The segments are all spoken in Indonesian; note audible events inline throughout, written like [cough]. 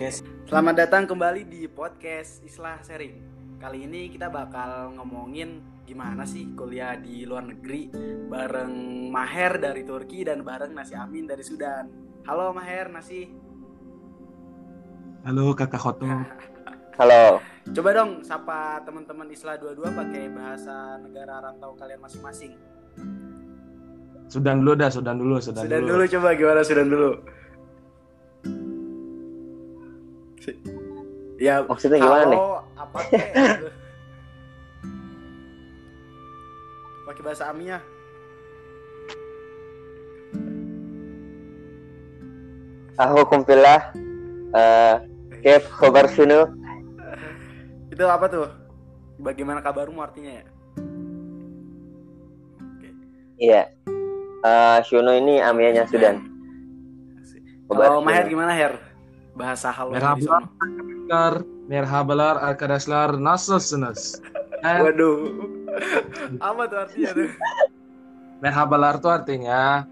podcast. Selamat datang kembali di podcast Islah Sharing. Kali ini kita bakal ngomongin gimana sih kuliah di luar negeri bareng Maher dari Turki dan bareng Nasi Amin dari Sudan. Halo Maher, Nasi. Halo Kakak Khoto. [laughs] Halo. Coba dong sapa teman-teman Islah 22 pakai bahasa negara rantau kalian masing-masing. Sudan dulu dah, Sudan dulu, Sudan, Sudan dulu coba gimana Sudan dulu. Ya, Maksudnya gimana nih? apa [laughs] gitu. Pakai bahasa Amia. Aku kumpilah eh Kep khobar sunu. Itu apa tuh? Bagaimana kabarmu artinya ya? Oke. Iya. Eh Shuno ini amianya Sudan. Kalau Maher gimana Her? Bahasa halo di Merhaba. sono. Arkadaşlar, merhabalar arkadaşlar, nasılsınız? Eh, Waduh. apa tuh artinya tuh? merhabalar tuh artinya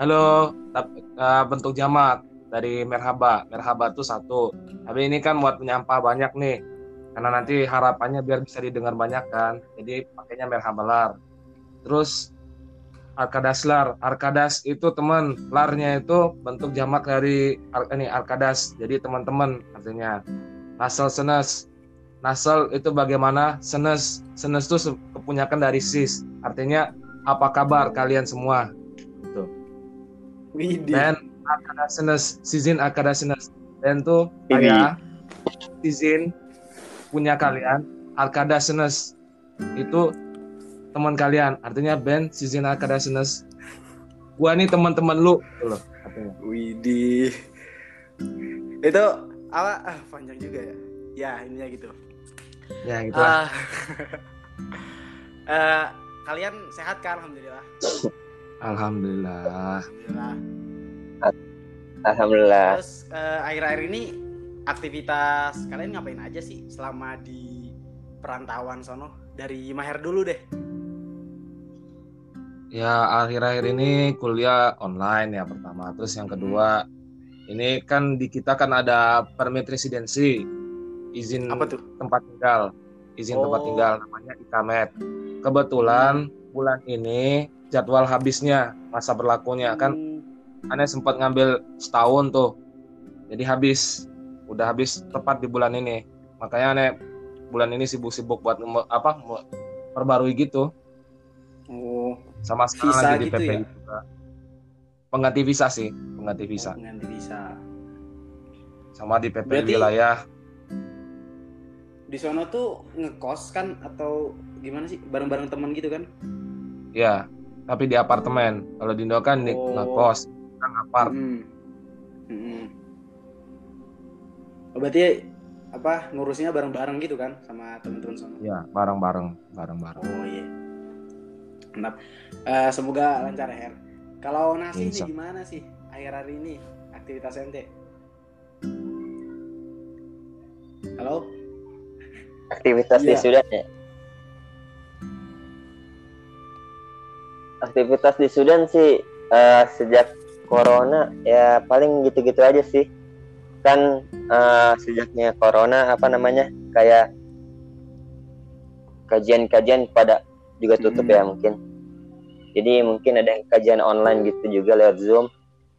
halo, eh, bentuk jamak dari merhaba. Merhaba tuh satu. Tapi ini kan buat menyampah banyak nih. Karena nanti harapannya biar bisa didengar banyak kan. Jadi pakainya merhabalar. Terus Arkadaslar, Arkadas itu teman, larnya itu bentuk jamak dari ar- ini Arkadas. Jadi teman-teman artinya. Nasal senes. Nasal itu bagaimana? Senes. Senes itu kepunyakan dari sis. Artinya apa kabar kalian semua? Widih. Dan Arkadas senes, sizin Arkadas senes. Dan tuh saya izin punya kalian Arkadas senes. Itu teman kalian. Artinya band sizin Arkadas senes. Gua nih teman-teman lu gitu loh artinya. Widih. Itu apa? Ah, panjang juga ya. Ya, ininya gitu. Ya gitu lah. Ah. [laughs] Eh, kalian sehat kan alhamdulillah. Alhamdulillah. Alhamdulillah. Alhamdulillah. Terus eh, akhir-akhir ini aktivitas kalian ngapain aja sih selama di perantauan sono? Dari Maher dulu deh. Ya akhir-akhir ini kuliah online ya pertama. Terus yang kedua ini kan di kita kan ada permit residensi izin Apa tuh? tempat tinggal izin tempat Oh. tinggal namanya ikamet. Kebetulan bulan ini jadwal habisnya masa berlakunya kan Hmm, aneh sempat ngambil setahun tuh. Jadi habis udah habis tepat di bulan ini. Makanya aneh bulan ini sibuk-sibuk buat apa perbarui gitu. Sama sekarang Visa lagi di gitu PP ya? juga. Pengganti visa sih, pengganti visa. oh, pengganti visa. Sama di PP Berarti- wilayah. Di sono tuh ngekos kan atau gimana sih? Bareng-bareng teman gitu kan? Ya, tapi di apartemen. Kalau di Indo kan Oh. ngekos, kita ngapart. Hmm. Hmm. Oh, berarti apa ngurusnya bareng-bareng gitu kan sama teman-teman sono? Ya, bareng-bareng, bareng-bareng. Oh iya. Mantap. Eh, semoga lancar ya, Her. Kalau nasi ini gimana sih akhir hari ini aktivitas ente? Halo? Aktivitas di Iya. Sudan ya. Aktivitas di Sudan sih eh, sejak corona ya paling gitu-gitu aja sih. Kan eh, sejaknya corona apa namanya kayak kajian-kajian pada juga tutup Hmm. ya mungkin. Jadi mungkin ada yang kajian online gitu juga lewat Zoom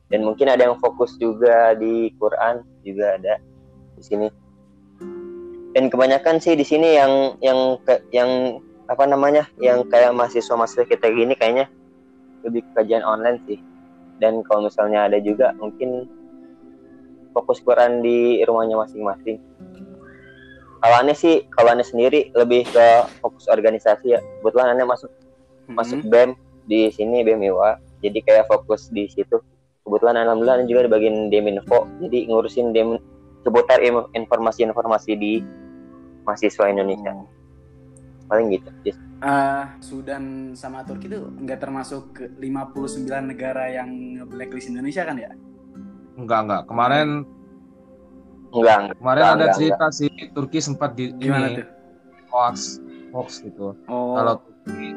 dan mungkin ada yang fokus juga di Quran juga ada di sini. Dan kebanyakan sih di sini yang yang yang apa namanya yang kayak mahasiswa-mahasiswa kita gini kayaknya lebih kajian online sih. Dan kalau misalnya ada juga mungkin fokus Quran di rumahnya masing-masing. Kalau aneh sih, kalau aneh sendiri lebih ke fokus organisasi ya. Kebetulan aneh masuk masuk Hmm. BEM di sini BEM IWA jadi kayak fokus di situ kebetulan alhamdulillah juga di bagian Deminfo jadi ngurusin dem seputar informasi-informasi di mahasiswa Indonesia Oh. paling gitu Just. Eh, Sudan sama Turki itu nggak termasuk ke 59 negara yang blacklist Indonesia kan ya? Enggak, enggak. Kemarin enggak enggak kemarin Enggak, ada enggak, cerita sih Turki sempat di Gimana ini tuh? hoax, hoax gitu. Oh, Kalau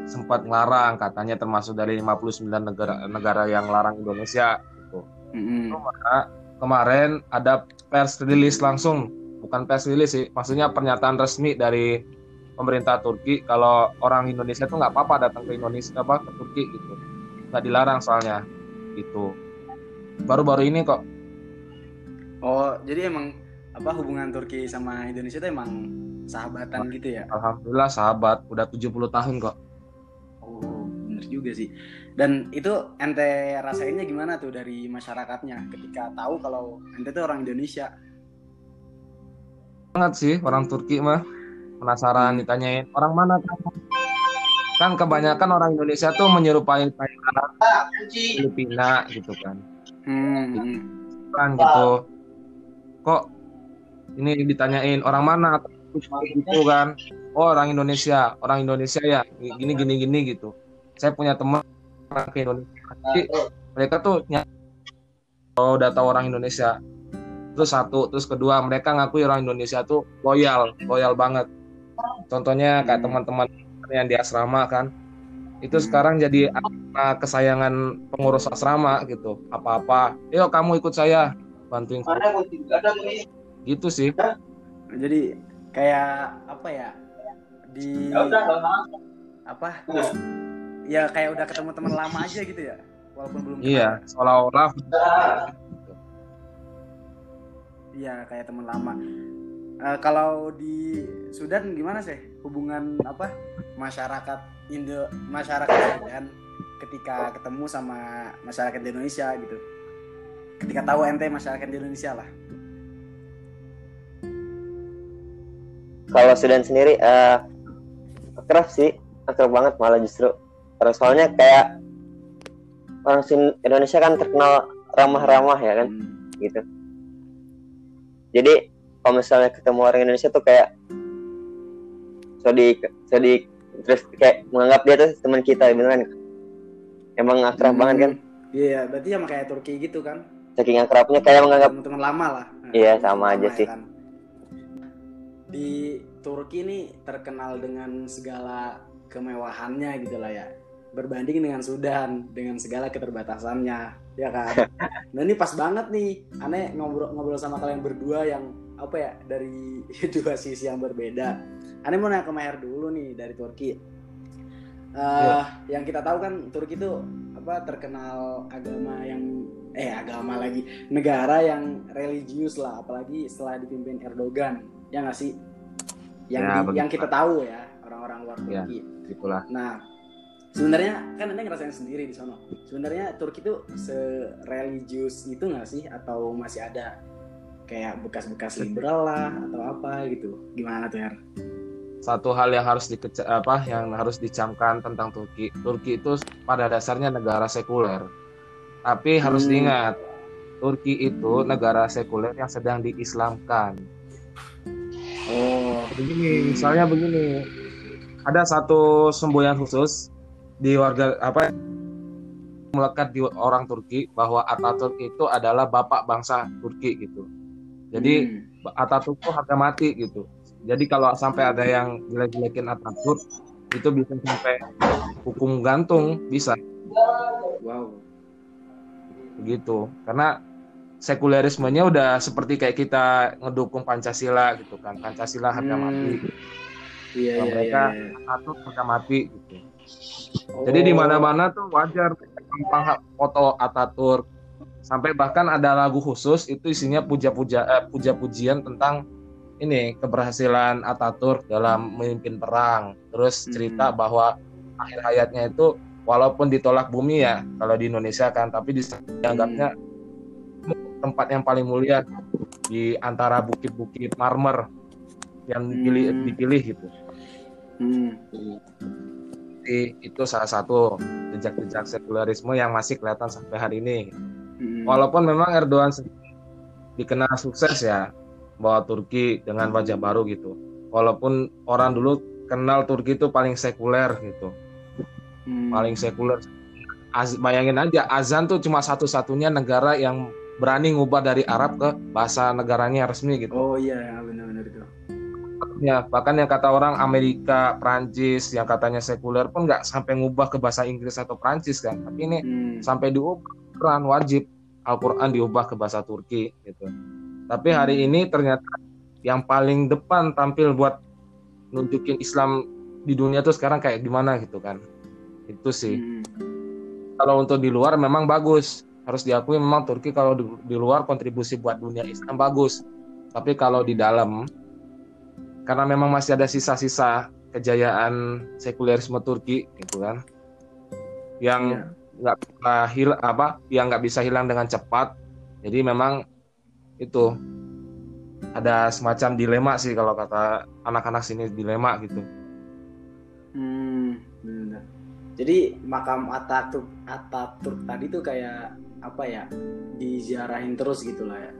sempat ngelarang katanya termasuk dari 59 negara negara yang larang Indonesia gitu. mm-mm. Karena kemarin ada pers rilis langsung, bukan pers rilis sih, maksudnya pernyataan resmi dari pemerintah Turki kalau orang Indonesia tuh nggak apa-apa datang ke Indonesia apa ke Turki gitu, nggak dilarang soalnya gitu. Baru-baru ini kok. Oh, jadi emang apa hubungan Turki sama Indonesia itu emang sahabatan gitu ya? Alhamdulillah sahabat, udah 70 tahun kok. Oh, bener juga sih. Dan itu ente rasainnya gimana tuh dari masyarakatnya ketika tahu kalau ente tuh orang Indonesia? Banget sih orang Turki mah penasaran ditanyain orang mana kamu? Kan kebanyakan orang Indonesia tuh menyerupai Thailand, Filipina gitu kan. Hmm, hmm. Kan gitu. Kok ini ditanyain orang mana? Gitu kan. Oh, orang Indonesia, orang Indonesia ya. Gini gini gini gitu. Saya punya teman orang ke Indonesia. Jadi, mereka tuh ny- oh, udah tahu orang Indonesia. Terus satu, terus kedua mereka ngakui orang Indonesia tuh loyal, loyal banget. Contohnya kayak Hmm. teman-teman yang di asrama kan, itu Hmm. sekarang jadi anak kesayangan pengurus asrama gitu. Apa-apa, yuk kamu ikut saya bantuin. saya." Gitu sih. Jadi kayak apa ya? Di apa? Ya kayak udah ketemu teman lama aja gitu ya. Walaupun belum kenal. Iya, seolah-olah Iya, kayak teman lama. Eh, kalau di Sudan gimana sih hubungan apa masyarakat Indo masyarakat Sudan ketika ketemu sama masyarakat di Indonesia gitu. Ketika tahu ente masyarakat di Indonesia lah. Kalau Sudan sendiri eh akrab sih, akrab banget malah justru. Karena soalnya kayak orang Indonesia kan terkenal ramah-ramah ya kan, Hmm. gitu. Jadi kalau misalnya ketemu orang Indonesia tuh kayak sodik sodik terus kayak menganggap dia tuh teman kita beneran. Emang akrab Hmm. banget kan? Iya, berarti sama kayak Turki gitu kan. Saking akrabnya kayak menganggap Teman-teman lama lah. Iya, sama aja ya sih. kan. Di Turki ini terkenal dengan segala kemewahannya gitu lah ya. Berbanding dengan Sudan dengan segala keterbatasannya, ya kan. [laughs] nah ini pas banget nih, aneh ngobrol ngobrol sama kalian berdua yang apa ya dari [laughs] dua sisi yang berbeda. Aneh mau nanya ke Maher dulu nih dari Turki. Eh, yang kita tahu kan Turki itu apa terkenal agama yang eh agama lagi negara yang religius lah apalagi setelah dipimpin Erdogan ya nggak sih yang Ya, di- yang kita tahu ya orang-orang luar Ya. Turki gitulah. nah sebenarnya kan anda ngerasain sendiri di sana sebenarnya Turki itu sereligius itu nggak sih atau masih ada kayak bekas-bekas liberal lah atau apa gitu gimana tuh Her? Satu hal yang harus dikeca apa yang harus dicamkan tentang Turki. Turki itu pada dasarnya negara sekuler. Tapi harus Hmm. diingat, Turki itu negara sekuler yang sedang diislamkan. oh Begini, misalnya begini. Ada satu semboyan khusus di warga apa melekat di orang Turki bahwa Atatürk itu adalah bapak bangsa Turki gitu. Jadi Hmm. Atatürk itu harga mati gitu. Jadi kalau sampai ada yang jelek-jelekin Atatürk itu bisa sampai hukum gantung bisa wow begitu. Karena sekulerismenya udah seperti kayak kita ngedukung Pancasila gitu kan. Pancasila harga Hmm. mati. iya iya mereka iya, iya. Harga mati gitu. Oh. Jadi di mana-mana tuh wajar gampang foto Atatürk. Sampai bahkan ada lagu khusus itu isinya puja-puja eh, puja-pujian tentang ini keberhasilan Atatürk dalam memimpin perang. Terus cerita Hmm. bahwa akhir hayatnya itu walaupun ditolak bumi ya kalau di Indonesia kan, tapi di- dianggapnya tempat yang paling mulia di antara bukit-bukit marmer yang dipilih Hmm. dipilih gitu. Hmm. Jadi itu salah satu jejak-jejak sekulerisme yang masih kelihatan sampai hari ini. Hmm. Walaupun memang Erdogan dikenal sukses ya bawa Turki dengan wajah baru gitu. Walaupun orang dulu kenal Turki itu paling sekuler gitu, Hmm. paling sekuler. Az- bayangin aja azan tuh cuma satu-satunya negara yang berani ngubah dari Arab ke bahasa negaranya resmi gitu. Oh iya benar-benar itu. Ya, bahkan yang kata orang Amerika, Prancis yang katanya sekuler pun nggak sampai ngubah ke bahasa Inggris atau Prancis kan. Tapi ini Hmm. sampai diubah wajib Al-Quran diubah ke bahasa Turki gitu. Tapi hari ini ternyata yang paling depan tampil buat nunjukin Islam di dunia tuh sekarang kayak gimana gitu kan. Itu sih. Hmm. Kalau untuk di luar memang bagus. Harus diakui memang Turki kalau di, di luar kontribusi buat dunia Islam bagus. Tapi kalau di dalam karena memang masih ada sisa-sisa kejayaan sekulerisme Turki gitu kan. Yang Iya. nggak bisa hil apa yang nggak bisa hilang dengan cepat jadi memang itu ada semacam dilema sih kalau kata anak-anak sini dilema gitu Hmm. Jadi makam Ataturk Ataturk tadi tuh kayak apa ya? Diziarahin terus gitu lah ya.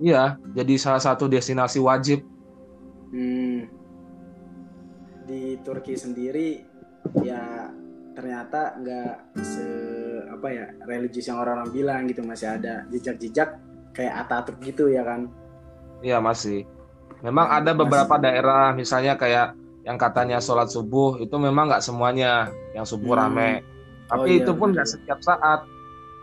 iya jadi salah satu destinasi wajib Hmm. Di Turki sendiri ya ternyata nggak se apa ya religius yang orang-orang bilang gitu masih ada jejak-jejak kayak Ataturk gitu ya kan. iya masih memang ada beberapa daerah misalnya kayak yang katanya sholat subuh itu memang nggak semuanya yang subuh Hmm. rame Oh tapi iya, itu pun nggak setiap saat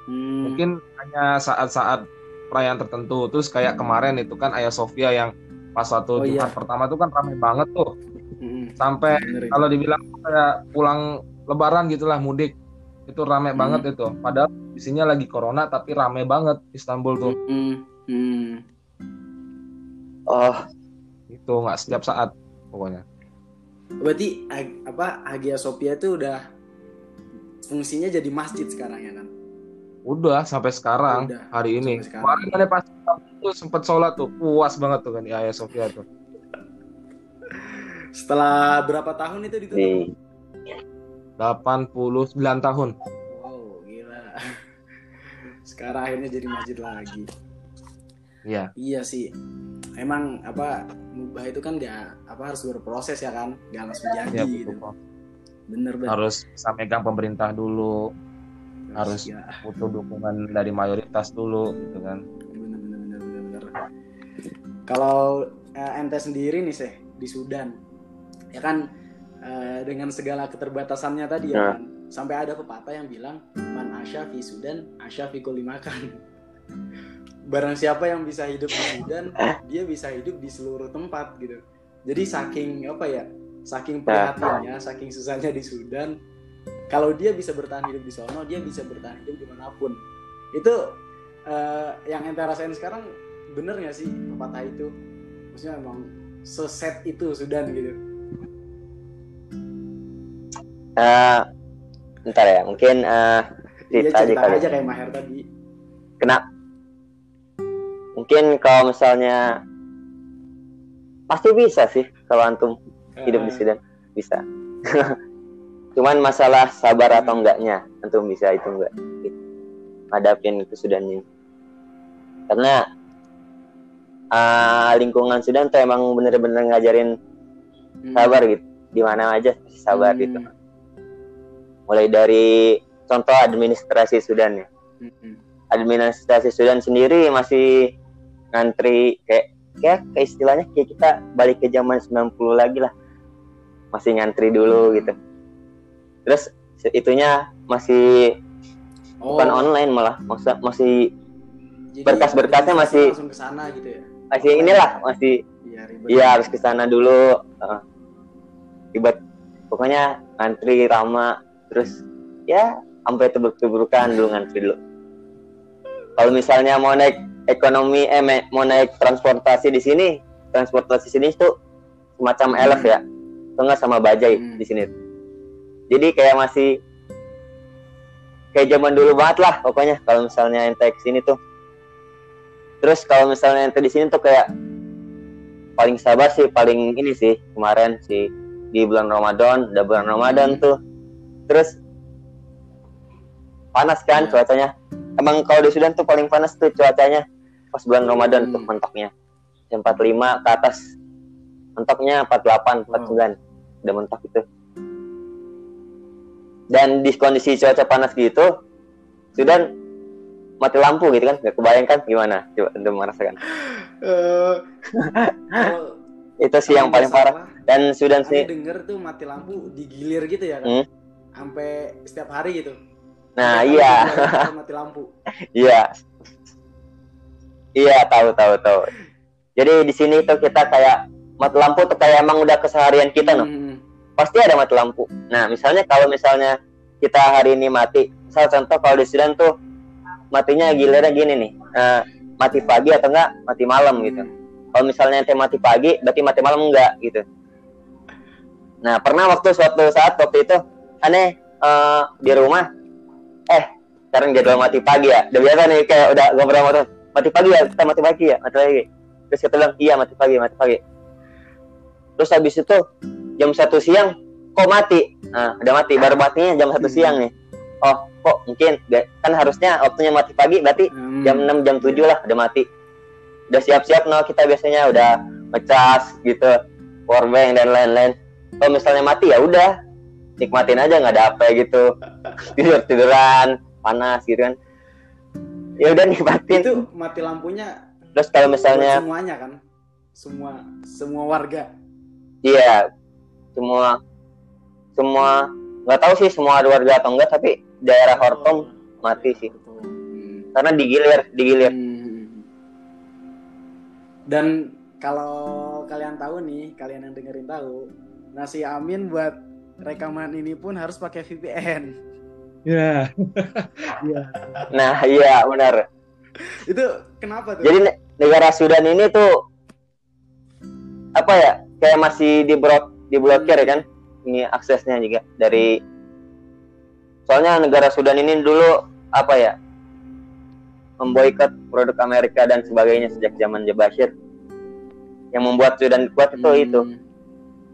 Hmm. mungkin hanya saat-saat perayaan tertentu terus kayak kemarin itu kan Ayah Sofia yang pas waktu Oh, iya. Jumat pertama tuh kan rame banget tuh Hmm, sampai bener itu. kalau dibilang kayak pulang lebaran gitulah mudik itu rame Hmm. banget itu padahal di sini lagi corona tapi rame banget Istanbul tuh Hmm, hmm. Oh, itu nggak setiap saat pokoknya Berarti Ag- apa Hagia Sophia itu udah fungsinya jadi masjid sekarang ya kan? udah sampai sekarang Udah, hari ini sekarang. kemarin kan pas itu sempet sholat tuh puas banget tuh kan di Ayah Sofia tuh Setelah berapa tahun itu ditutup? di 89 tahun Wow, gila. Sekarang akhirnya jadi masjid lagi. iya Iya sih. Emang apa mubah itu kan dia apa harus berproses ya kan? Gak langsung jadi iya gitu. betul. Bener bener. harus bisa megang pemerintah dulu harus. ya, butuh dukungan dari mayoritas dulu gitu kan bener bener bener bener bener. Kalau eh, ente sendiri nih sih di Sudan, ya kan eh, dengan segala keterbatasannya tadi ya Nah. kan, sampai ada pepatah yang bilang man asya fi Sudan asya fi kulli makan. Barang siapa yang bisa hidup di Sudan, [laughs] dia bisa hidup di seluruh tempat gitu. Jadi saking apa ya, saking prihatinnya, saking susahnya di Sudan, kalau dia bisa bertahan hidup di sono, dia bisa bertahan hidup di mana pun. Itu eh, yang ente rasain sekarang bener nggak sih pepatah itu? Maksudnya emang seset itu Sudan gitu. eh bentar ya, mungkin eh Dia cerita aja cerita kali. aja kayak Maher tadi. Kena mungkin kalau misalnya pasti bisa sih kalau antum hidup di Eh, Sudan bisa. [laughs] Cuman masalah sabar atau enggaknya antum bisa itu enggak gitu. Hadapin ke Sudan ini. Karena ah, lingkungan Sudan tuh emang bener-bener ngajarin hmm. sabar gitu. Di mana aja pasti sabar Hmm. gitu. Mulai dari contoh administrasi Sudan ya. Hmm. Administrasi Sudan sendiri masih ngantri kayak kayak, kayak istilahnya kayak kita balik ke zaman 90 lagi lah. Masih ngantri dulu gitu. Terus itunya masih Oh, bukan online malah maksud masih berkas-berkasnya masih- langsung ke sana gitu ya. masih inilah masih Iya. Iya harus ke sana dulu. Ribet. Pokoknya ngantri lama terus ya sampai tebruk-tebrukan dulu ngantri dulu. Kalau misalnya mau naik ekonomi eh mau naik transportasi di sini, transportasi sini tuh semacam Hmm. elf ya. Enggak sama bajai Hmm. di sini. Jadi kayak masih kayak zaman dulu banget lah pokoknya kalau misalnya ente ke sini tuh. Terus kalau misalnya ente di sini tuh kayak paling sabar sih paling ini sih kemarin sih di bulan Ramadan udah bulan Ramadan Hmm. tuh terus panas kan Iya. cuacanya emang kalau di Sudan tuh paling panas tuh cuacanya pas bulan Ramadan tuh Hmm. mentoknya jam 45 ke atas. Mentoknya 48 49 udah mentok itu. Dan di kondisi cuaca panas gitu Sudan mati lampu gitu kan? Nggak kebayangkan gimana? Coba anda merasakan. [laughs] Kalau itu sih yang paling parah. dan Sudan Aku sih denger tuh mati lampu digilir gitu ya kan? Hmm. Sampai setiap hari gitu. nah hari iya mati lampu. [laughs] iya Iya tahu tahu tahu. Jadi di sini tuh kita kayak mati lampu tuh kayak emang udah keseharian kita noh. Hmm. Pasti ada mati lampu. Nah misalnya kalau misalnya kita hari ini mati, misal contoh kalau di Sudan tuh matinya giliran gini nih, eh, mati pagi atau enggak mati malam gitu. Kalau misalnya ente mati pagi, berarti mati malam enggak gitu. Nah pernah waktu suatu saat waktu itu aneh eh, di rumah, eh sekarang jadwal mati pagi ya. Udah biasa nih kayak udah ngobrol sama mati pagi ya, kita mati pagi ya, mati pagi. Terus kita bilang iya mati pagi, mati pagi. Terus habis itu jam satu siang kok mati? Nah, udah mati, baru matinya jam satu siang nih. Oh, kok mungkin kan harusnya waktunya mati pagi berarti Hmm. jam 6 jam 7 lah udah mati. Udah siap-siap no kita biasanya udah ngecas gitu, powerbank dan lain-lain. Kalau misalnya mati ya udah nikmatin aja nggak ada apa gitu. [laughs] Tidur tiduran, panas gitu kan. Ya udah nikmatin. itu mati lampunya Terus kalau misalnya semuanya kan semua semua warga Iya, semua semua nggak tahu sih semua ada warga atau enggak tapi daerah Hortom mati sih Hmm. karena digilir digilir. Hmm. Dan kalau kalian tahu nih, kalian yang dengerin tahu, nasi Amin buat rekaman ini pun harus pakai VPN. Ya. Nah iya benar. Itu kenapa tuh? Jadi ne- negara Sudan ini tuh apa ya kayak masih diblok diblokir ya kan ini aksesnya juga dari soalnya negara Sudan ini dulu apa ya memboikot produk Amerika dan sebagainya sejak zaman Bashir yang membuat Sudan kuat itu Hmm. itu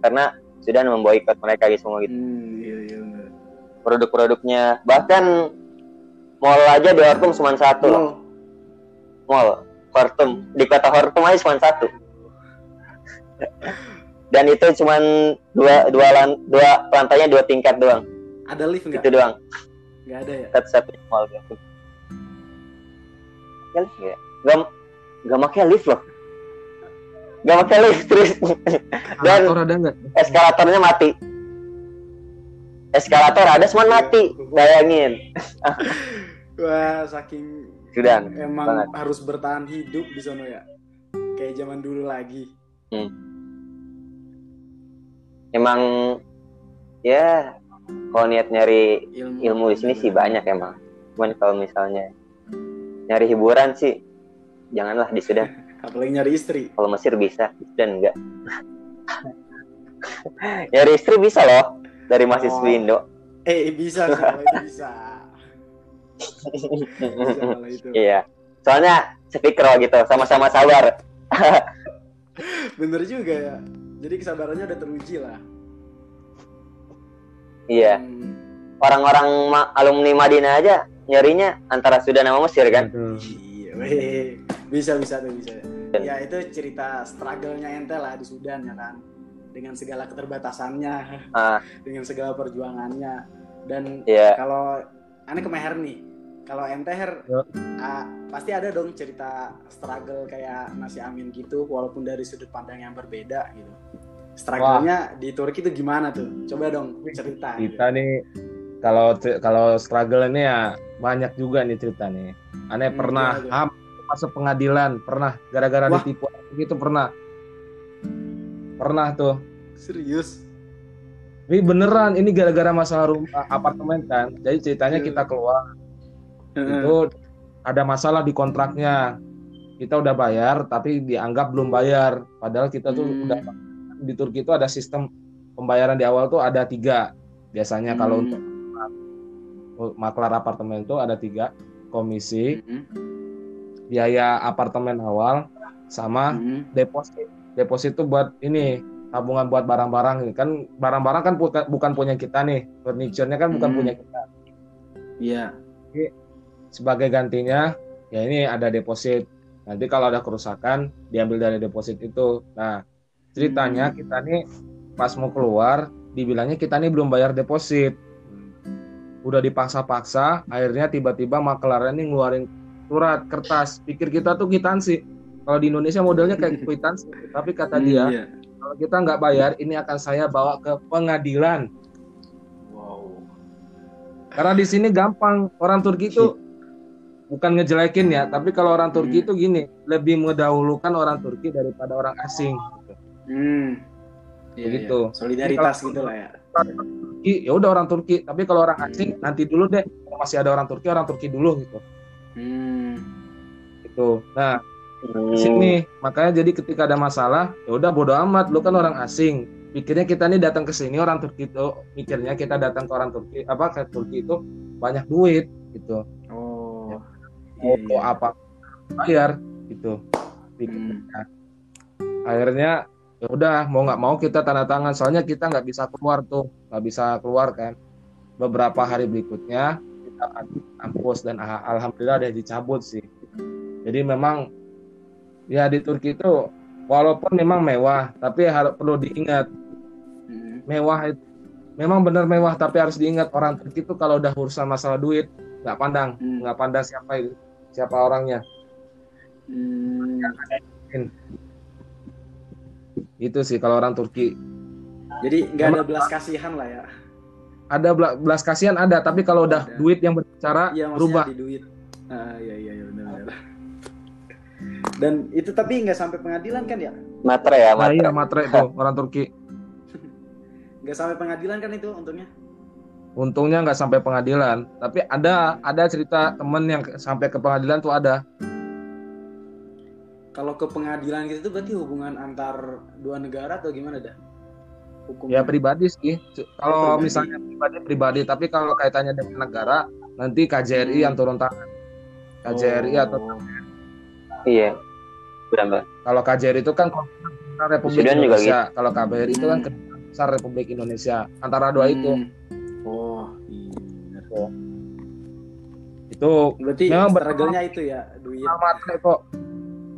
karena Sudan memboikot mereka gitu semua gitu Hmm, iya, iya. Produk-produknya. Bahkan mall aja di Khartoum cuma satu. Loh. Mall. Khartoum di kota Khartoum aja cuma satu. Dan itu cuma dua dua lan, dua lantainya dua tingkat doang. Ada lift nggak? itu doang. Nggak ada ya. satu satunya mall gitu ya lift nggak? Nggak nggak pakai lift loh. Nggak pakai lift terus. Dan eskalatornya mati eskalator ada cuma mati bayangin Wah, saking Sudan emang banget. harus bertahan hidup di sana ya. Kayak zaman dulu lagi. emang ya kalau niat nyari Ilmu, ilmu di sini sih banyak emang. Cuman kalau misalnya nyari hiburan sih janganlah di Sudan. [laughs] Apalagi nyari istri. Kalau Mesir bisa, Sudan enggak. [laughs] nyari istri bisa loh dari mahasiswa Oh. Indo. Eh, bisa sih kalau itu bisa. Bisa [laughs] kalau itu. Iya. Soalnya speaker gitu, sama-sama sabar. [laughs] Bener juga ya. Jadi kesabarannya udah teruji lah. Iya. Hmm, Orang-orang ma- alumni Madinah aja nyarinya antara Sudan sama Mesir kan. Iya, bisa bisa tuh bisa. Ya itu cerita struggle-nya ente lah di Sudan ya kan. Dengan segala keterbatasannya, Ah, [laughs] dengan segala perjuangannya. Dan iya. kalau aneh ke Meher nih, kalau ente Her, Ya. ah, pasti ada dong cerita struggle kayak nasi amin gitu, walaupun dari sudut pandang yang berbeda gitu. Struggle-nya di Turki itu gimana tuh? Coba dong cerita. gitu. Kita nih kalau kalau struggle ini ya banyak juga nih cerita nih. Aneh Hmm, pernah gimana tuh? ham masuk pengadilan, pernah gara-gara Wah. ditipu gitu pernah. Pernah tuh. Serius? Ini beneran, ini gara-gara masalah rumah apartemen kan. Jadi ceritanya Iya. kita keluar itu ada masalah di kontraknya. Kita udah bayar tapi dianggap belum bayar. Padahal kita tuh Hmm. udah di Turki itu ada sistem pembayaran di awal tuh ada tiga. Biasanya kalau Hmm. untuk maklar apartemen itu ada tiga komisi, Hmm. biaya apartemen awal, sama Hmm. deposit. Deposit itu buat ini tabungan buat barang-barang ini kan barang-barang kan bukan bukan punya kita nih, furniture-nya kan bukan Hmm. punya kita. Iya. Sebagai gantinya ya ini ada deposit. Nanti kalau ada kerusakan diambil dari deposit itu. Nah ceritanya Hmm. kita nih pas mau keluar dibilangnya kita nih belum bayar deposit. Udah dipaksa-paksa, akhirnya tiba-tiba maklarnya nih ngeluarin surat kertas. Pikir kita tuh kwitansi. Kalau di Indonesia modelnya kayak [laughs] kwitansi, tapi kata dia Iya. kalau kita nggak bayar ini akan saya bawa ke pengadilan. Wow. Karena di sini gampang orang Turki itu bukan ngejelekin ya, tapi kalau orang Turki Hmm. itu gini, lebih mendahulukan orang Turki daripada orang asing. Gitu. Hmm. Iya, Begitu. iya. Solidaritas gitu lah ya. Turki, ya udah orang Turki, tapi kalau orang asing nanti dulu deh, kalau masih ada orang Turki, orang Turki dulu gitu. Hmm. Gitu. Nah, Hmm. sini makanya jadi ketika ada masalah, ya udah bodo amat, lu kan orang asing. Pikirnya kita nih datang ke sini orang Turki itu mikirnya kita datang ke orang Turki apa ke Turki itu banyak duit gitu. Oh. Mau Iya, iya. apa bayar gitu. Hmm. Pikirnya. Akhirnya ya udah mau nggak mau kita tanda tangan soalnya kita nggak bisa keluar tuh nggak bisa keluar kan beberapa hari berikutnya kita kampus dan ah- alhamdulillah ada dicabut sih jadi memang ya di Turki itu walaupun memang mewah tapi harus perlu diingat Hmm. mewah itu memang benar mewah tapi harus diingat orang Turki itu kalau udah urusan masalah duit nggak pandang Hmm. nggak pandang siapa itu siapa orangnya Hmm. itu sih kalau orang Turki Jadi nggak ada belas kasihan lah ya. ada bela- belas kasihan ada tapi kalau udah Ada. duit yang berbicara maksudnya berubah di duit. Ah iya iya iya benar-benar. Dan itu tapi nggak sampai pengadilan kan ya? Matre ya, nah matre. iya matre itu orang Turki [laughs] Nggak sampai pengadilan kan itu untungnya? untungnya nggak sampai pengadilan tapi ada ada cerita temen yang sampai ke pengadilan tuh ada Kalau ke pengadilan gitu tuh berarti hubungan antar dua negara atau gimana dah? Hukum ya pribadi sih kalau Pribadi. misalnya pribadi pribadi tapi kalau kaitannya dengan negara nanti KJRI Hmm. yang turun tangan KJRI atau Oh. Iya. Benar, kalau KJRI itu kan Republik juga Indonesia kalau KBRI itu kan Hmm. Kedutaan Besar Republik Indonesia antara dua itu Hmm. Oh iya benar. itu Berarti Memang struggle-nya itu ya duit. matre kok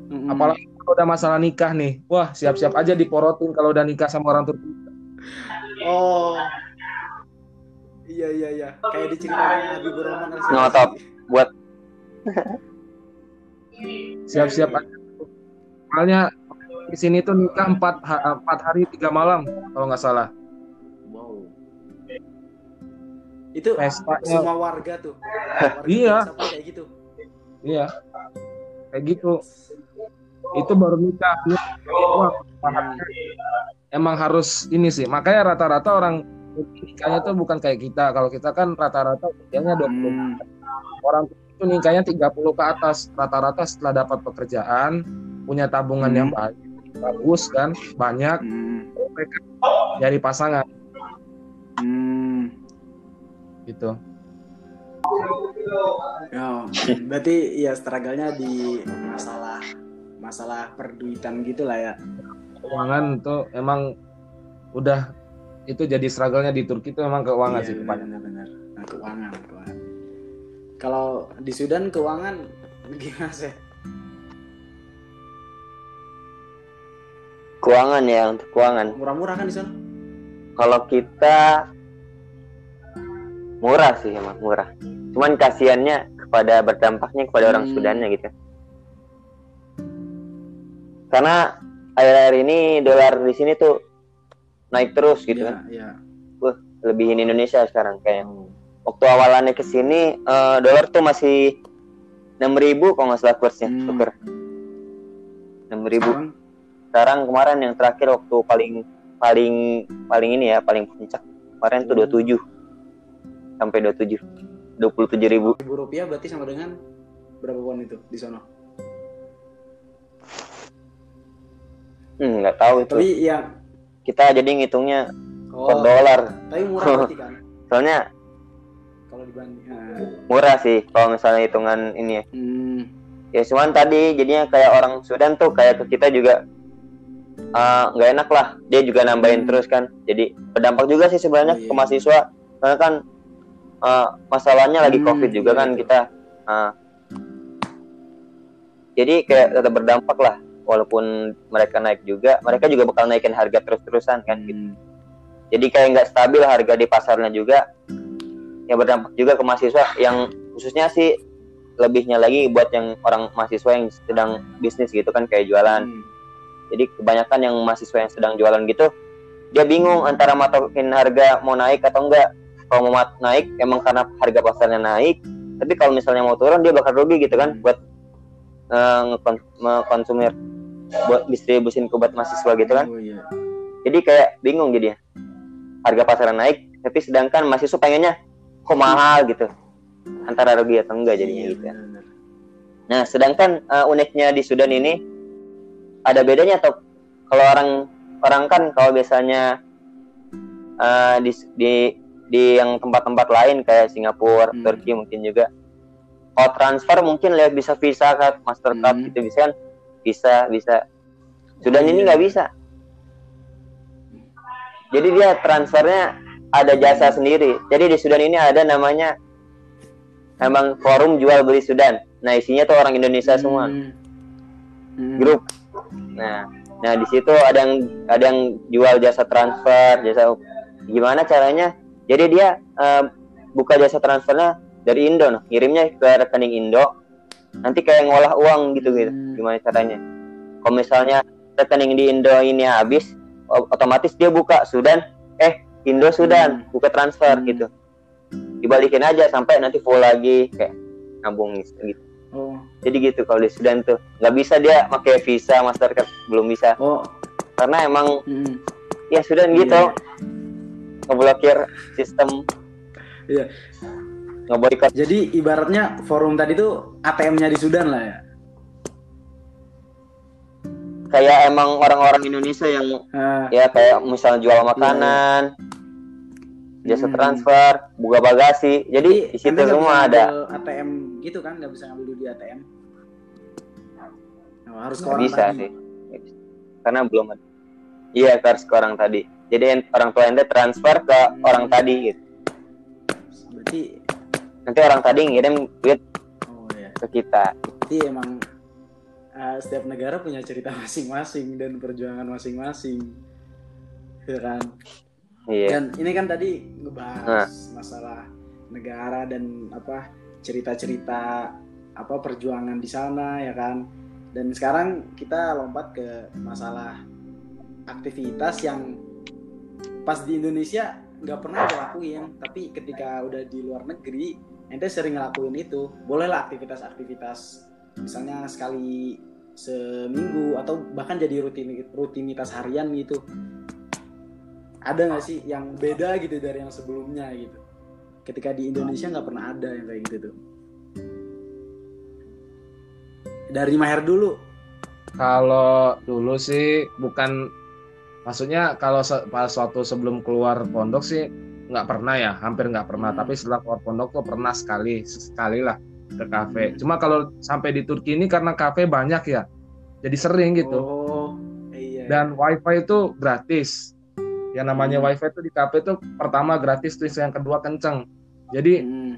Mm-mm. apalagi kalau udah masalah nikah nih wah siap-siap aja diporotin kalau udah nikah sama orang Turki Oh. Iya iya iya. Kayak diceritain Habibur Rahman. Ngotop. Buat [laughs] siap-siap aja. Soalnya di sini tuh nikah empat empat hari tiga malam kalau nggak salah. Wow. Itu Pestanya- semua warga tuh. [laughs] Warga Iya. kayak gitu. iya. Kayak gitu. Itu baru nikah. Wah emang harus ini sih. Makanya rata-rata orang nikahnya tuh bukan kayak kita. Kalau kita kan rata-rata nikahnya 20 Hmm. orang itu nikahnya 30 ke atas rata-rata setelah dapat pekerjaan punya tabungan Hmm. yang baik bagus kan banyak Hmm. mereka dari pasangan Hmm. gitu Oh, berarti ya struggle-nya di masalah masalah perduitan gitu lah ya. keuangan tuh emang udah itu jadi struggle-nya di Turki itu emang keuangan Iya, sih benar, benar. Nah, keuangan. Kalau di Sudan keuangan gimana sih? keuangan ya untuk keuangan. Murah-murah kan di sana? Kalau kita murah sih emang murah. Cuman kasihannya kepada berdampaknya kepada orang Hmm. Sudannya gitu. Karena akhir-akhir ini dolar di sini tuh naik terus gitu Iya, kan. iya. Lebihin Indonesia sekarang kayak. Oh. Waktu awalannya ke sini eh, dolar tuh masih 6000 kalau nggak salah kursnya, Hmm. tuker. 6000. Sekarang Sekarang kemarin yang terakhir waktu paling paling paling ini ya, paling puncak kemarin tuh Hmm. 27 sampai 27 27 ribu ribu rupiah berarti sama dengan berapa won itu di sana? hmm, nggak tahu itu Tapi ya kita jadi ngitungnya per oh, dolar tapi murah berarti kan [laughs] soalnya kalau dibanding. Nah, murah sih kalau misalnya hitungan ini ya hmm, ya cuman tadi jadinya kayak orang Sudan tuh kayak ke kita juga ah, nggak enak lah dia juga nambahin Hmm. terus kan jadi berdampak juga sih sebenarnya Oh, iya. ke mahasiswa karena kan ah, masalahnya lagi Hmm, covid juga iya, kan itu. kita ah. jadi kayak tetap berdampak lah walaupun mereka naik juga mereka juga bakal naikin harga terus-terusan kan gitu. hmm. jadi kayak nggak stabil harga di pasarnya juga yang berdampak juga ke mahasiswa yang khususnya sih lebihnya lagi buat yang orang mahasiswa yang sedang bisnis gitu kan kayak jualan Hmm. jadi kebanyakan yang mahasiswa yang sedang jualan gitu dia bingung antara matokin harga mau naik atau enggak kalau mau mat- naik emang karena harga pasarnya naik tapi kalau misalnya mau turun dia bakal rugi gitu kan buat mengkonsumir buat distribusin ke buat mahasiswa gitu kan Oh iya. jadi kayak bingung jadi harga pasaran naik tapi sedangkan mahasiswa pengennya kok mahal gitu antara rugi atau enggak jadinya Iya, gitu ya. Nah, sedangkan eh, uniknya di Sudan ini ada bedanya atau kalau orang orang kan kalau biasanya eh, di di di yang tempat-tempat lain kayak Singapura, Hmm. Turki mungkin juga kalau transfer mungkin lihat bisa Visa card, Mastercard Hmm. gitu bisa kan bisa bisa Sudan Oh, ini iya. nggak bisa jadi dia transfernya ada jasa sendiri jadi di Sudan ini ada namanya emang forum jual beli Sudan nah isinya tuh orang Indonesia semua Hmm. Hmm. grup. Nah, nah di situ ada yang ada yang jual jasa transfer, jasa gimana caranya? Jadi dia eh, buka jasa transfernya dari Indo, noh. ngirimnya ke rekening Indo. Nanti kayak ngolah uang gitu gitu. Hmm. Gimana caranya? Kalau misalnya rekening di Indo ini habis, otomatis dia buka Sudan, Indo Sudan, Hmm. buka transfer Hmm. gitu. Dibalikin aja sampai nanti full lagi kayak nabung gitu. Oh. Jadi gitu kalau di Sudan tuh nggak bisa dia pakai Visa, Mastercard belum bisa Oh. karena emang Hmm. ya Sudan Iya, gitu ngeblokir sistem Iya. ngeboikot Jadi ibaratnya forum tadi tuh ATM-nya di Sudan lah ya. Kayak emang orang-orang Indonesia yang Ah, ya kayak misalnya jual makanan, jasa Hmm. transfer, buka bagasi. Jadi di situ semua bisa ada. ATM gitu kan, nggak bisa ngambil di ATM. Oh, harus ke orang bisa tadi. sih. Karena belum ada. Iya, harus ke orang tadi. Jadi orang tua ente transfer ke Hmm. orang tadi gitu. Berarti, Nanti orang tadi ngirim duit oh ya, ke kita. berarti emang uh, setiap negara punya cerita [laughs] masing-masing dan perjuangan masing-masing, ya kan? Iya. Dan ini kan tadi ngebahas masalah negara dan apa cerita-cerita apa perjuangan di sana ya kan. Dan sekarang kita lompat ke masalah aktivitas yang pas di Indonesia nggak pernah dilakuin, tapi ketika udah di luar negeri ente sering ngelakuin itu. Bolehlah aktivitas-aktivitas misalnya sekali seminggu atau bahkan jadi rutin rutinitas harian gitu. Ada nggak sih yang beda gitu dari yang sebelumnya gitu? Ketika di Indonesia nggak pernah ada yang kayak gitu tuh. Dari Maher dulu. Kalau dulu sih bukan maksudnya kalau pas suatu sebelum keluar pondok sih nggak pernah ya, hampir nggak pernah. Hmm. Tapi setelah keluar pondok tuh pernah sekali, sekali lah ke kafe. Cuma kalau sampai di Turki ini karena kafe banyak ya, jadi sering gitu. oh iya Dan wifi itu gratis. Yang namanya Hmm. wifi itu di kafe itu pertama gratis, terus yang kedua kenceng. Jadi Hmm.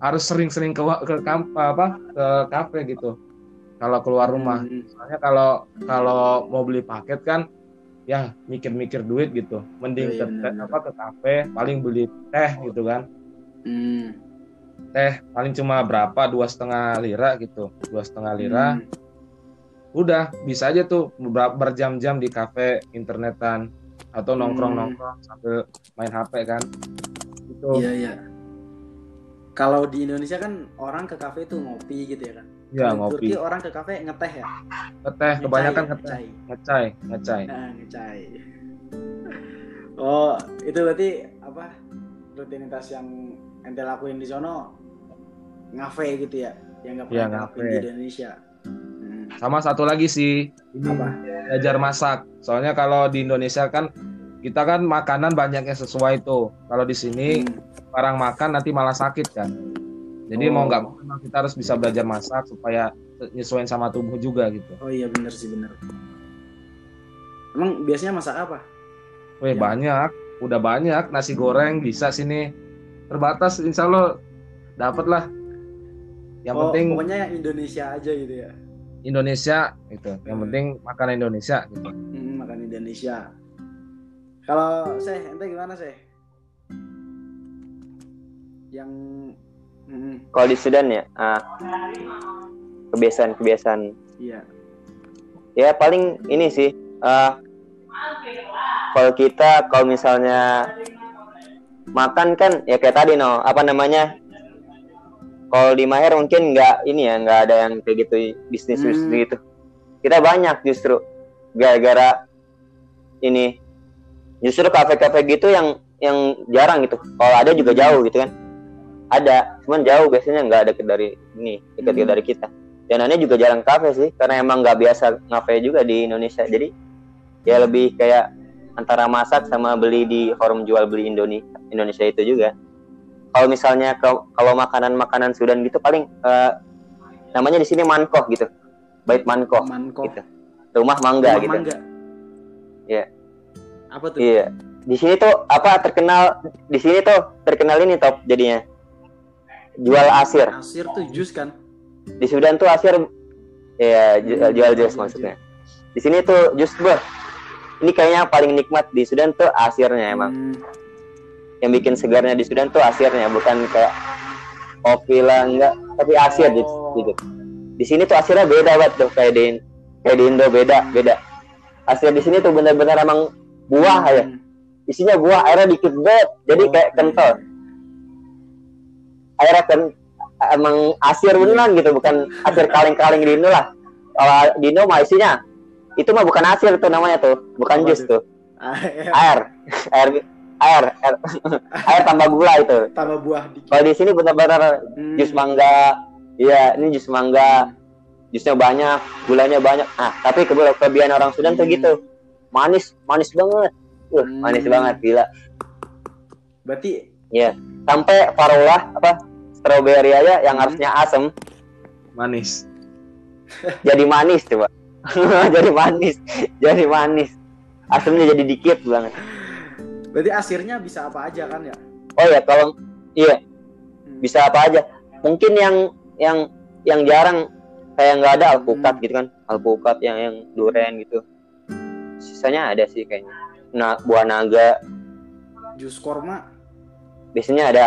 harus sering-sering ke ke kamp- apa ke kafe gitu. Kalau keluar rumah. Hmm. Soalnya kalau kalau mau beli paket kan ya mikir-mikir duit gitu. Mending Oh, iya, ke apa ke kafe paling beli teh gitu kan. Hmm. Teh paling cuma berapa dua setengah lira gitu. Dua setengah lira. Hmm. Udah bisa aja tuh ber- berjam-jam di kafe internetan atau Hmm. nongkrong-nongkrong sambil main HP kan. Gitu. iya iya kalau di Indonesia kan orang ke kafe tuh ngopi gitu ya kan Ya Kalau ngopi. Turki orang ke kafe ngeteh ya Ngeteh kebanyakan Ngecai, ngeteh. ngecai. Ngecai, ngecai. Nah, ngecai. Oh, itu berarti apa? Rutinitas yang ente lakuin di sono ngafe gitu ya? Yang nggak pernah Iya, ente lakuin ngafe. di Indonesia. Hmm. Sama satu lagi sih, ini Apa? belajar masak. Soalnya kalau di Indonesia kan kita kan makanan banyak yang sesuai tuh. Kalau di sini Hmm. orang makan nanti malah sakit kan. Jadi Oh. mau nggak mau kita harus bisa belajar masak supaya nyesuaiin sama tubuh juga gitu. Oh iya bener sih bener. Emang biasanya masak apa? Wih Ya. banyak, udah banyak nasi goreng bisa sini terbatas insya Allah dapat lah. Yang oh, penting pokoknya yang Indonesia aja gitu ya. Indonesia gitu. Yang Hmm. penting makanan Indonesia gitu. Hmm, makan Indonesia. Kalau saya, ente gimana sih? Yang hmm, Kalau di Sudan ya, ah, kebiasaan-kebiasaan iya. ya paling ini sih ah, kalau kita kalau misalnya makan kan ya kayak tadi no. Apa namanya? Kalau di Maher mungkin nggak ini ya nggak ada yang kayak gitu bisnis bisnis Hmm. gitu. Kita banyak justru gara-gara ini. Justru kafe-kafe gitu yang yang jarang gitu. Kalau ada juga jauh gitu kan. Ada cuman jauh biasanya nggak deket dari ini deket Hmm. dari kita. Dan aneh juga jarang kafe sih karena emang nggak biasa ngafe juga di Indonesia. Jadi ya lebih kayak antara masak sama beli di forum jual beli Indonesia Indonesia itu juga kalau misalnya kalau makanan-makanan Sudan gitu paling eh, namanya di sini mankoh gitu bait mankoh Manko. gitu rumah mangga Rumah gitu mangga. Iya. Apa tuh? iya di sini tuh apa terkenal di sini tuh terkenal ini top jadinya jual asir Asir tuh jus kan? di Sudan tuh asir ya Hmm, jual jus maksudnya di sini tuh jus beh ini kayaknya paling nikmat di Sudan tuh asirnya emang Hmm. yang bikin segarnya di Sudan tuh asirnya bukan kayak kopi lah enggak tapi asir gitu, Oh. gitu. di sini tuh asirnya beda banget tuh kayak di kayak di Indo beda beda asir di sini tuh bener-bener emang buah ya Hmm. isinya buah airnya dikit banget jadi Oh, kayak kental airnya kan emang asir beneran gitu bukan asir kaleng-kaleng di Indo lah kalau di Indo mah isinya itu mah bukan asir tuh namanya tuh bukan Apa jus tuh? tuh Ah, iya. air air air air, [laughs] air tambah gula itu Tambah buah dikit. kalau di sini benar-benar Hmm. jus mangga iya ini jus mangga jusnya banyak gulanya banyak ah tapi kelebihan orang Sudan tuh Hmm. gitu manis manis banget manis Hmm. banget gila Berarti Iya, sampai farolah apa strawberry aja yang Hmm. harusnya asem Manis. jadi manis coba. [laughs] jadi manis, jadi manis. Asemnya jadi dikit banget. berarti asirnya bisa apa aja kan ya? Oh ya kalau iya Hmm. bisa apa aja. Mungkin yang yang yang jarang kayak nggak ada alpukat Hmm. gitu kan, alpukat yang yang durian gitu. Sisanya ada sih kayaknya. Nah, buah naga Jus korma. biasanya ada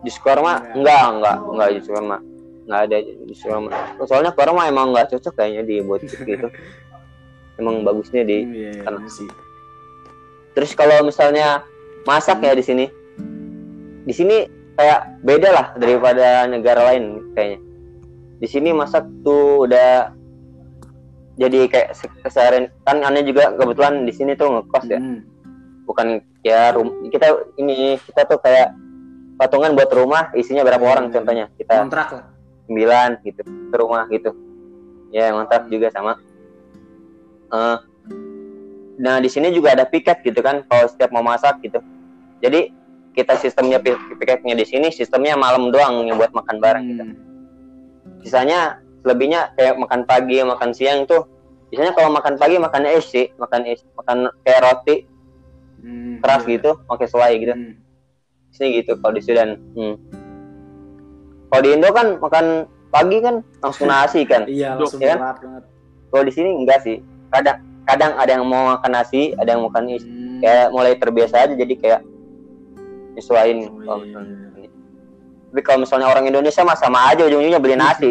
jus korma Enggak. enggak enggak enggak jus korma enggak ada korma soalnya korma emang enggak cocok kayaknya dibuat jus gitu [laughs] emang bagusnya di Hmm, iya, iya, tanah. sih. terus kalau misalnya masak ya di sini di sini kayak beda lah daripada negara lain kayaknya di sini masak tuh udah jadi kayak se- keseharian kan aneh juga kebetulan di sini tuh ngekos ya Hmm. bukan ya rum kita ini kita tuh kayak patungan buat rumah isinya berapa Iya, orang iya. contohnya kita Kontrak lah. Sembilan gitu ke rumah gitu ya kontrak juga sama Eh, nah di sini juga ada piket gitu kan kalau setiap mau masak gitu jadi kita sistemnya pi- piketnya di sini sistemnya malam doang yang buat makan bareng gitu Hmm. sisanya lebihnya kayak makan pagi makan siang tuh biasanya kalau makan pagi makan es sih makan es makan kayak roti Hmm, keras iya. gitu pakai selai gitu Hmm. sini gitu kalau di Sudan hmm. Kalau di Indo kan makan pagi kan langsung nasi kan Iya, langsung Ya kan? berat banget. kalau di sini enggak sih kadang kadang ada yang mau makan nasi ada yang makan is Hmm. kayak mulai terbiasa aja jadi kayak nyesuaiin Oh, kalau iya. misalnya. tapi kalau misalnya orang Indonesia mah sama aja ujung-ujungnya beli [laughs] nasi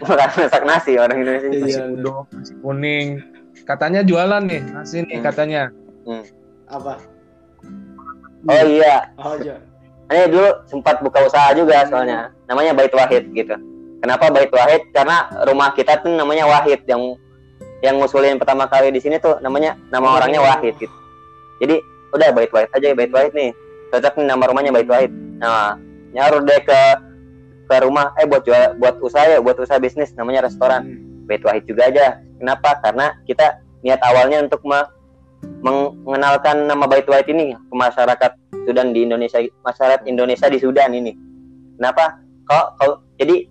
masak nasi orang Indonesia Iya. Nasi uduk, nasi kuning. Katanya jualan nih nasi nih Hmm. katanya. Apa? oh iya Oh, aja. ini dulu sempat buka usaha juga soalnya namanya Bait Wahid gitu. Kenapa Bait Wahid? Karena rumah kita tuh namanya Wahid. Yang yang ngusulin pertama kali di sini tuh namanya nama orangnya Wahid gitu. Jadi udah Bait Wahid aja Bait Wahid nih. Cocok nih nama rumahnya Bait Wahid. Nah nyaruh deh ke ke rumah. Eh buat jual buat usaha ya buat usaha bisnis. Namanya restoran. Hmm. Bait Wahid juga aja. Kenapa? Karena kita niat awalnya untuk me- mengenalkan nama Bait Wahid ini ke masyarakat Sudan di Indonesia masyarakat Indonesia di Sudan ini. Kenapa kalau jadi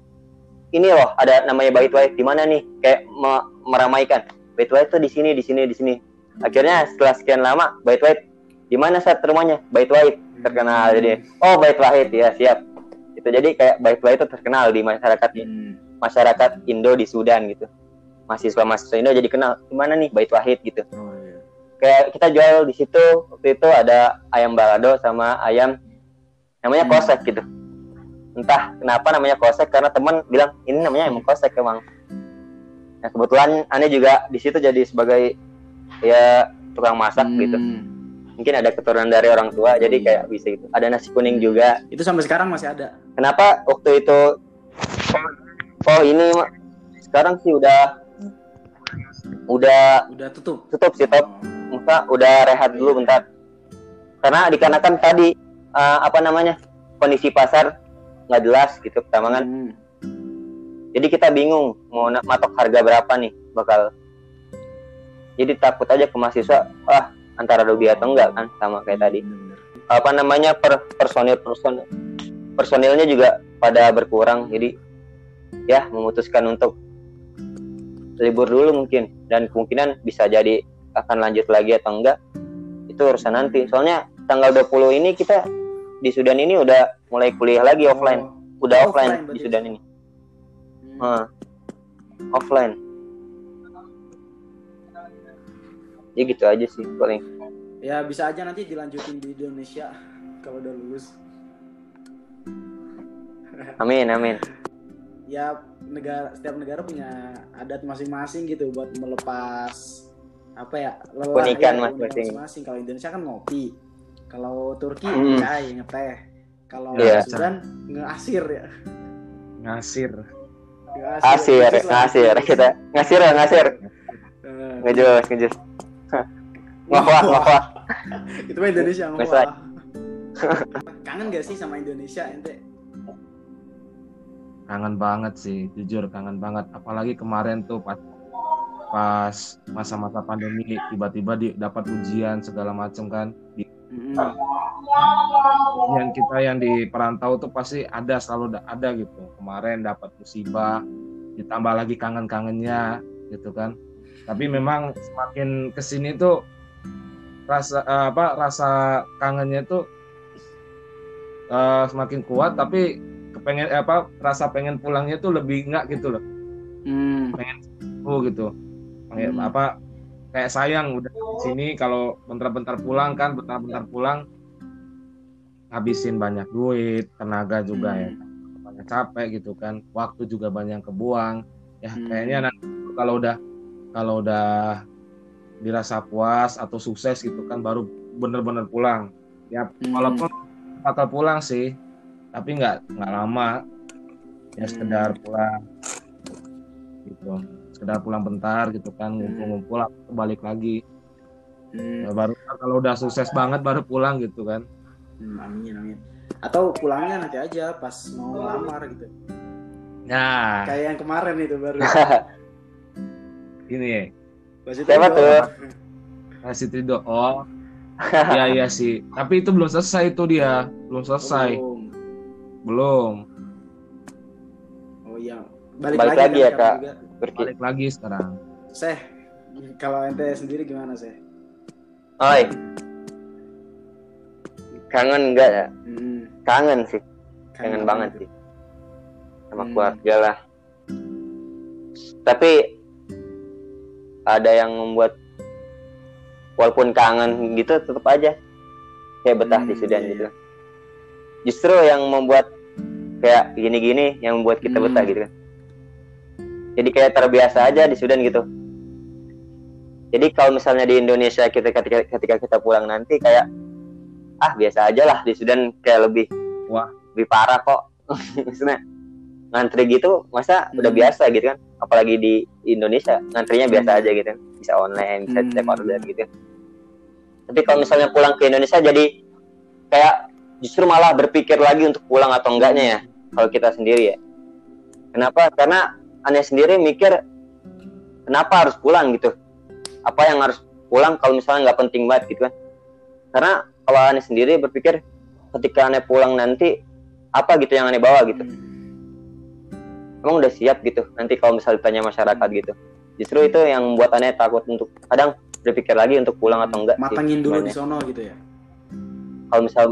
ini loh ada namanya Bait Wahid. Di mana nih? Kayak me- meramaikan. Bait Wahid tuh di sini di sini di sini. Akhirnya setelah sekian lama Bait Wahid di mana saat rumahnya? Bait Wahid terkenal jadi. Oh Bait Wahid ya siap. Itu jadi kayak Bait Wahid itu terkenal di masyarakat Hmm. masyarakat Indo di Sudan gitu. Mahasiswa mahasiswa Indo jadi kenal di mana nih Bait Wahid gitu. Oh, iya. kayak kita jual di situ waktu itu ada ayam balado sama ayam namanya Hmm. kosek gitu entah kenapa namanya kosek karena teman bilang ini namanya ayam kosek emang nah kebetulan aneh juga di situ jadi sebagai ya tukang masak gitu Hmm. mungkin ada keturunan dari orang tua jadi Iya. kayak bisa gitu ada nasi kuning juga Itu sampai sekarang masih ada. kenapa waktu itu oh ini sekarang sih udah udah Udah tutup. tutup sih top Oh. Musa udah rehat dulu bentar karena dikarenakan tadi eh, apa namanya kondisi pasar nggak jelas gitu pertama kan. Hmm. jadi kita bingung mau na- matok harga berapa nih bakal. Jadi takut aja ke mahasiswa ah antara rugi atau enggak kan sama kayak tadi. Bener-bener. apa namanya per personil personil personilnya juga pada berkurang jadi ya memutuskan untuk libur dulu mungkin. Dan kemungkinan bisa jadi akan lanjut lagi atau enggak itu urusan nanti. Soalnya tanggal 20 ini kita di Sudan ini udah mulai kuliah lagi offline Oh. udah Offline offline, di. Sudan ini Hmm. Offline ya gitu aja sih paling Ya bisa aja nanti dilanjutin di Indonesia kalau udah lulus. [laughs] amin amin Ya negara setiap negara punya adat masing-masing gitu buat melepas apa ya lelah ya, masing-masing. masing-masing. Kalau Indonesia kan ngopi, kalau Turki Hmm. chai ngeteh, kalau Iya. Sudan ngeasir ya. Ngasir. ngasir ngasir kita ngasir ya ngasir Eh, ngejus ngejus [laughs] ngawah ngawah itu mah Indonesia ngomong. Ngesai. [laughs] Kangen gak sih sama Indonesia ente? Kangen banget sih, jujur kangen banget. Apalagi kemarin tuh pas pas masa-masa pandemi tiba-tiba di, dapat ujian segala macam kan. Di, Mm-mm. yang kita yang di perantau tuh pasti ada selalu da- ada gitu. Kemarin dapat musibah, ditambah lagi kangen-kangennya gitu kan. Tapi memang semakin ke sini tuh rasa eh, apa rasa kangennya tuh eh, semakin kuat tapi kepengen eh, apa rasa pengen pulangnya tuh lebih enggak gitu loh Hmm. oh gitu kayak Hmm. apa kayak sayang udah sini kalau bentar-bentar pulang kan bentar-bentar pulang habisin banyak duit tenaga juga ya banyak capek gitu kan waktu juga banyak kebuang ya Hmm. kayaknya nanti kalau udah kalau udah dirasa puas atau sukses gitu kan baru bener-bener pulang ya Hmm. walaupun bakal pulang sih tapi nggak nggak lama ya Hmm. sekedar pulang gitu sekedar pulang bentar gitu kan Hmm. ngumpul-ngumpul balik lagi Hmm. Ya, baru kalau udah sukses banget baru pulang gitu kan Hmm, amin amin. Atau pulangnya nanti aja pas mau lamar gitu. nah Kayak yang kemarin itu baru. [laughs] ini ya Siapa tuh? kasih Trido oh iya iya sih tapi itu belum selesai itu dia belum selesai Oh, belum oh iya. Balik, Balik lagi, lagi ya, kan Kak. juga. Berki. balik lagi sekarang Seh, kalau ente sendiri gimana seh? Oi. Kangen enggak ya? Hmm, Kangen sih, kangen banget sih. Sama Hmm. keluarga lah. Tapi ada yang membuat walaupun kangen gitu tetap aja kayak betah di Hmm, Sudan iya, gitu. Justru yang membuat kayak gini-gini yang membuat kita Hmm. betah gitu kan. Jadi kayak terbiasa aja di Sudan gitu. Jadi kalau misalnya di Indonesia kita ketika, ketika kita pulang nanti kayak ah biasa aja lah di Sudan kayak lebih Wah. lebih parah kok. [laughs] Maksudnya ngantri gitu masa udah Hmm. biasa gitu kan. Apalagi di Indonesia ngantrinya biasa Hmm. aja gitu kan. Bisa online, bisa Hmm. cek order gitu. Tapi kalau misalnya pulang ke Indonesia jadi kayak justru malah berpikir lagi untuk pulang atau enggaknya ya kalau kita sendiri ya. Kenapa? Karena aneh sendiri mikir kenapa harus pulang gitu. Apa yang harus pulang kalau misalnya nggak penting banget gitu kan. Karena kalau aneh sendiri berpikir ketika aneh pulang nanti apa gitu yang aneh bawa gitu. Emang udah siap gitu nanti kalau misalnya ditanya masyarakat gitu. Justru itu yang membuat aneh takut untuk kadang berpikir lagi untuk pulang atau enggak. sih Matengin dulu di sono gitu ya. Kalau misal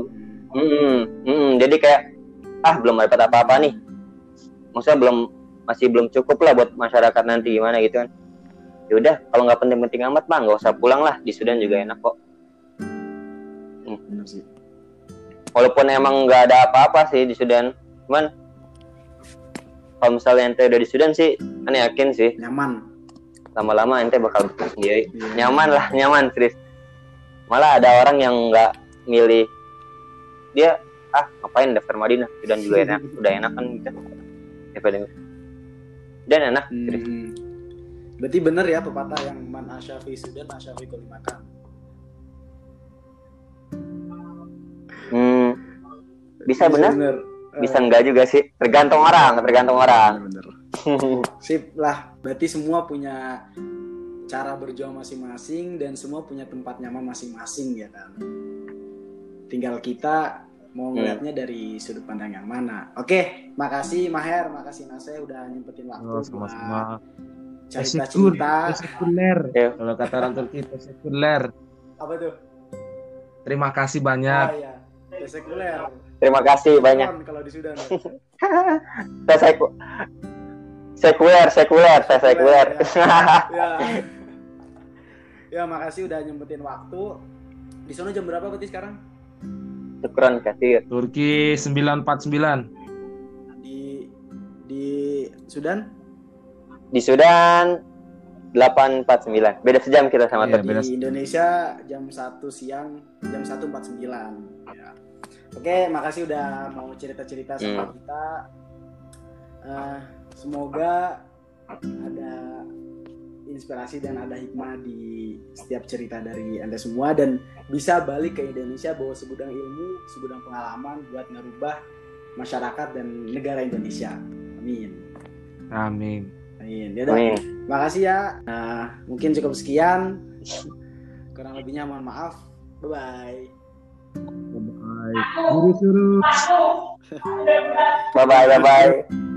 Hmm. Hmm, hmm, jadi kayak ah belum dapat apa-apa nih. Maksudnya belum masih belum cukup lah buat masyarakat nanti gimana gitu kan. Ya udah, kalau nggak penting-penting amat mah nggak usah pulang lah di Sudan juga enak kok. Sih. Walaupun emang nggak ada apa-apa sih di Sudan, cuman kalau misalnya ente udah di Sudan sih, aneh yakin sih Nyaman. lama-lama ente bakal sendiri. Iya. Nyaman lah, nyaman serius. Malah ada orang yang nggak milih dia ah ngapain daftar Madinah Sudan juga enak udah enak kan gitu daripada dan enak Hmm. Berarti bener ya pepatah yang man asyafi sudan asyafi kolimakan. hmm, bisa benar bener. bisa enggak juga sih tergantung orang tergantung orang Bener, bener. Sip lah, berarti semua punya cara berjuang masing-masing dan semua punya tempat nyaman masing-masing ya kan. Tinggal kita mau Hmm. ngeliatnya dari sudut pandang yang mana. Oke, makasih Maher, makasih Nase udah nyempetin waktu Oh, buat sama-sama. Cerita-cerita. Teşekkür, teşekkürler. Ya. Kalau kata orang Turki, teşekkürler. Apa tuh? Terima kasih Oh banyak. iya, sekuler. terima kasih banyak Kalau di Sudan. ya. saya seku sekuler sekuler saya sekuler ya. ya, makasih udah nyempetin waktu. Di sana jam berapa berarti sekarang? syukron kasir Turki 949. Di di Sudan? Di Sudan 849 beda sejam kita sama Iya, Turki di Indonesia jam 1 siang jam 1.49 ya. Oke, makasih udah mau cerita-cerita sama Hmm. kita. Eh, semoga ada inspirasi dan ada hikmah di setiap cerita dari Anda semua dan bisa balik ke Indonesia bawa segudang ilmu, segudang pengalaman buat ngerubah masyarakat dan negara Indonesia. Amin. Amin. Amin. Yaudah, Amin. Makasih ya. Nah, mungkin cukup sekian. Kurang lebihnya mohon maaf. Bye bye. Bye. Suruh. bye bye bye bye